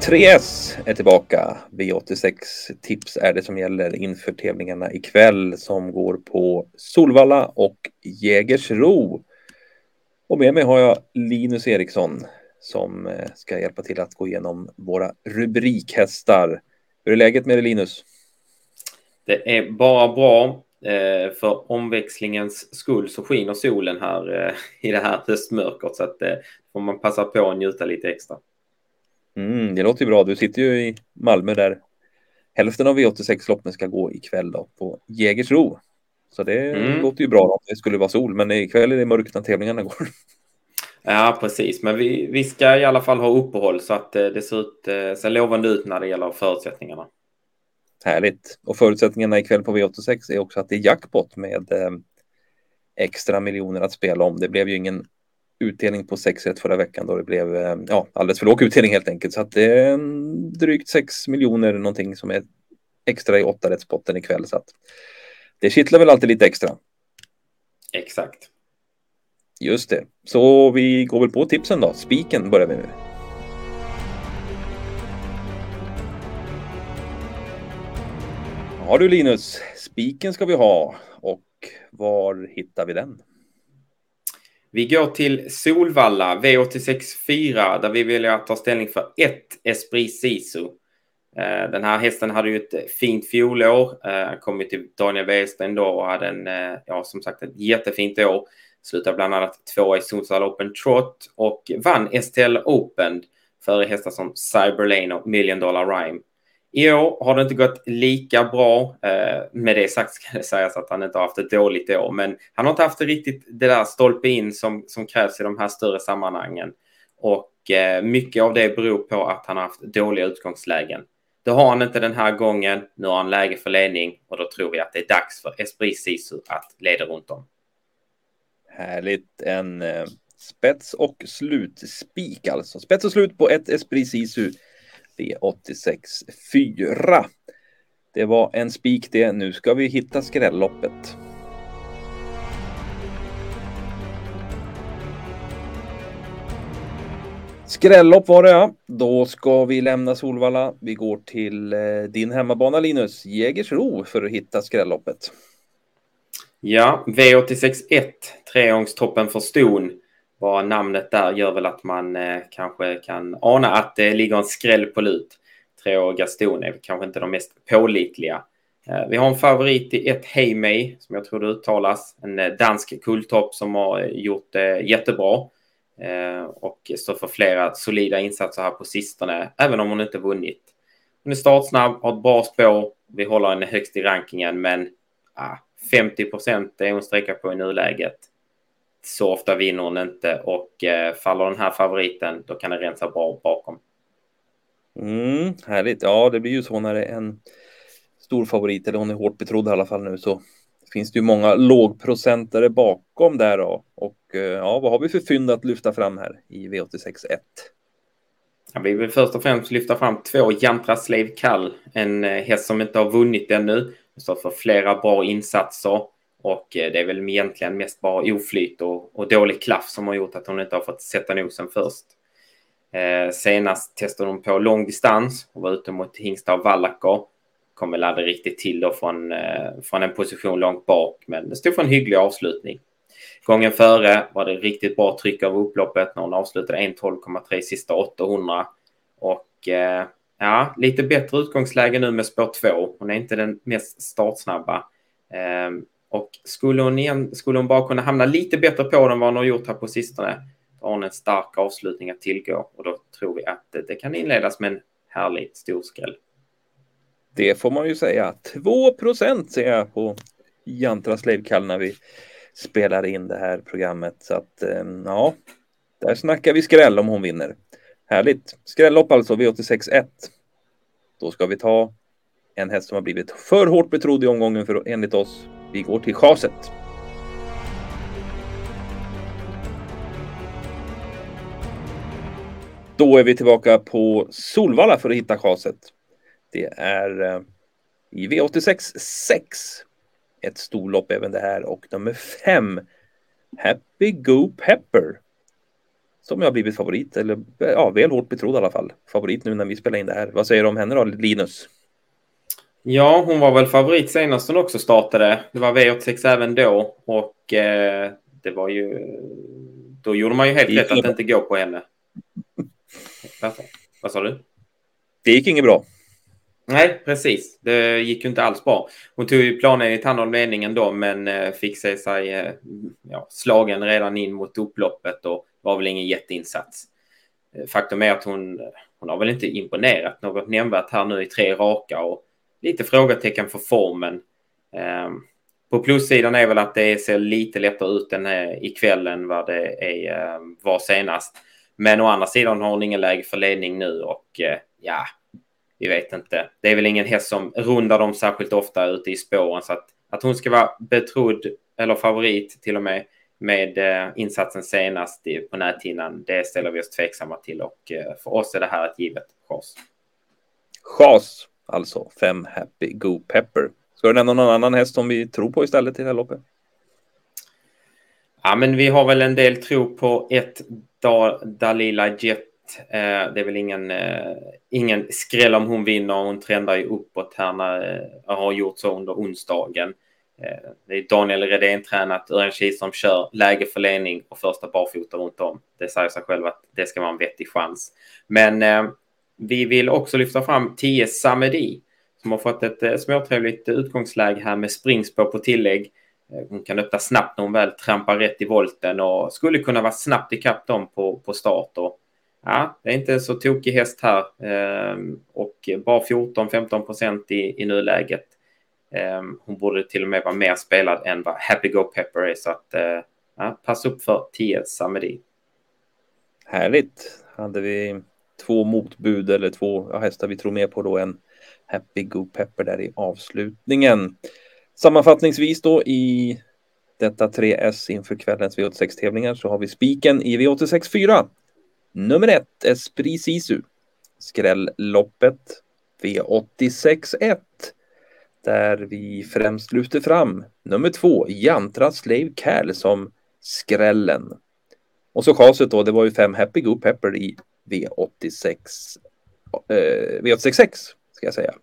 3S är tillbaka. V86 tips är det som gäller inför tävlingarna ikväll som går på Solvalla och Jägersro. Och med mig har jag Linus Eriksson som eh, ska hjälpa till att gå igenom våra rubrikhästar. Hur är läget med dig Linus? Det är bara bra. Eh, för omväxlingens skull så skiner solen här eh, i det här höstmörkret så att får man passa på att njuta lite extra. Mm, det låter ju bra. Du sitter ju i Malmö där hälften av V86-loppen ska gå ikväll då på Jägersro. Så det mm. låter ju bra om det skulle vara sol, men ikväll är det mörkt när tävlingarna går. Ja, precis. Men vi, vi ska i alla fall ha uppehåll så att eh, det ser, ut, eh, ser lovande ut när det gäller förutsättningarna. Härligt. Och förutsättningarna ikväll på V86 är också att det är jackpot med eh, extra miljoner att spela om. Det blev ju ingen utdelning på 6 rätt förra veckan då det blev eh, ja, alldeles för låg utdelning helt enkelt. Så att det är drygt 6 miljoner någonting som är extra i 8 rättspotten ikväll. Så att det kittlar väl alltid lite extra. Exakt. Just det. Så vi går väl på tipsen då. Spiken börjar vi med. Ja du Linus, spiken ska vi ha och var hittar vi den? Vi går till Solvalla V864 där vi vill ta ställning för ett Esprit Sisu. Eh, den här hästen hade ju ett fint fjolår. Han kom ju till Daniel Wäjersten då och hade en, eh, ja som sagt ett jättefint år. Slutade bland annat tvåa i Sundsvall Open Trot och vann STL Open före hästar som Cyberlane och Million Dollar Rhyme. I år har det inte gått lika bra. Eh, med det sagt ska det sägas att han inte har haft ett dåligt år, men han har inte haft det riktigt det där stolpe in som, som krävs i de här större sammanhangen. Och eh, mycket av det beror på att han har haft dåliga utgångslägen. Det har han inte den här gången. Nu har han läge för ledning och då tror vi att det är dags för Esprit Sisu att leda runt om. Härligt. En eh, spets och slutspik alltså. Spets och slut på ett Esprit Sisu V86 4. Det var en spik det. Nu ska vi hitta skrälloppet. Skrällopp var det ja. Då ska vi lämna Solvalla. Vi går till eh, din hemmabana Linus, Jägersro för att hitta skrälloppet. Ja, V86.1, treångstoppen för ston. Bara namnet där gör väl att man eh, kanske kan ana att det ligger en skräll på lut. Treåriga ston är kanske inte de mest pålitliga. Eh, vi har en favorit i ett Heimei som jag tror det uttalas. En eh, dansk kulltopp som har eh, gjort det jättebra. Och står för flera solida insatser här på sistone, även om hon inte vunnit. Hon är startsnabb, har ett bra spår. Vi håller henne högst i rankingen, men ah, 50 procent är hon sträcka på i nuläget så ofta vinner hon inte och eh, faller den här favoriten då kan den rensa bra bakom. Mm, härligt. Ja, det blir ju så när det är en stor favorit eller hon är hårt betrodd i alla fall nu så finns det ju många lågprocentare bakom där då. Och eh, ja, vad har vi för fynd att lyfta fram här i V86.1? Ja, vi vill först och främst lyfta fram två Jantra Slave Kall, en eh, häst som inte har vunnit ännu, står för flera bra insatser och eh, det är väl egentligen mest bara oflyt och, och dålig klaff som har gjort att hon inte har fått sätta nosen först. Eh, senast testade hon på lång distans och var ute mot Hingsta och Wallacker. Kom väl aldrig riktigt till då från, eh, från en position långt bak, men det stod för en hygglig avslutning. Gången före var det riktigt bra tryck av upploppet när hon avslutade 1.12,3 sista 800. Och eh, ja, lite bättre utgångsläge nu med spår 2. Hon är inte den mest startsnabba. Ehm, och skulle hon, igen, skulle hon bara kunna hamna lite bättre på den vad hon har gjort här på sistone, då har hon en stark avslutning att tillgå och då tror vi att det, kan inledas med en härlig storskräll. Det får man ju säga. 2 procent ser jag på Jantras Leivkall när vi spelar in det här programmet. Så att eh, ja, där snackar vi skräll om hon vinner. Härligt. Skrällopp alltså, V86.1. Då ska vi ta en häst som har blivit för hårt betrodd i omgången för enligt oss vi går till chaset. Då är vi tillbaka på Solvalla för att hitta chaset. Det är eh, i V86 6. Ett storlopp även det här och nummer 5. Happy Go Pepper. som har blivit favorit, eller ja, väl hårt betrodd i alla fall. Favorit nu när vi spelar in det här. Vad säger du om henne då, Linus? Ja, hon var väl favorit senast hon också startade. Det var V86 även då och eh, det var ju... Då gjorde man ju helt rätt att inte gå på henne. Vad sa du? Det gick inget bra. Nej, precis. Det gick ju inte alls bra. Hon tog ju planenligt hand om ledningen då, men eh, fick sig, sig eh, ja, slagen redan in mot upploppet och var väl ingen jätteinsats. Eh, faktum är att hon, hon har väl inte imponerat något nämnvärt här nu i tre raka och lite frågetecken för formen. Ehm, på plussidan är väl att det ser lite lättare ut än ikväll än vad det är, ehm, var senast. Men å andra sidan har hon ingen läge för ledning nu och eh, ja, vi vet inte. Det är väl ingen häst som rundar dem särskilt ofta ute i spåren så att, att hon ska vara betrodd eller favorit till och med med eh, insatsen senast på näthinnan, det ställer vi oss tveksamma till och eh, för oss är det här ett givet chas. Chas, alltså fem Happy Go Pepper. Ska du nämna någon annan häst som vi tror på istället i det här loppet? Ja, men vi har väl en del tro på ett Dalila Jet Eh, det är väl ingen, eh, ingen skräll om hon vinner. Hon trendar ju uppåt här när, eh, har gjort så under onsdagen. Eh, det är Daniel Redén tränat, Örjan Kihlström kör läge för ledning och första barfota runt om. Det säger sig själv att det ska vara en vettig chans. Men eh, vi vill också lyfta fram 10 Samedi som har fått ett eh, småtrevligt utgångsläge här med springspår på tillägg. Eh, hon kan öppna snabbt när hon väl trampar rätt i volten och skulle kunna vara snabbt ikapp dem på, på start. Och ja, det är inte en så tokig häst här ehm, och bara 14-15 procent i, i nuläget. Ehm, hon borde till och med vara mer spelad än vad Happy Go Pepper är så att eh, ja, pass upp för 10 Samedi. Härligt. Hade vi två motbud eller två ja, hästar vi tror mer på då än Happy Go Pepper där i avslutningen. Sammanfattningsvis då i detta 3S inför kvällens V86-tävlingar så har vi spiken i V86 4 Nummer 1 Esprit Sisu. Skrälloppet V86 1. Där vi främst lyfter fram nummer 2 Jantra Slave Cal som skrällen. Och så chaset då, det var ju fem Happy Go Pepper i V86 eh, V866 ska jag säga.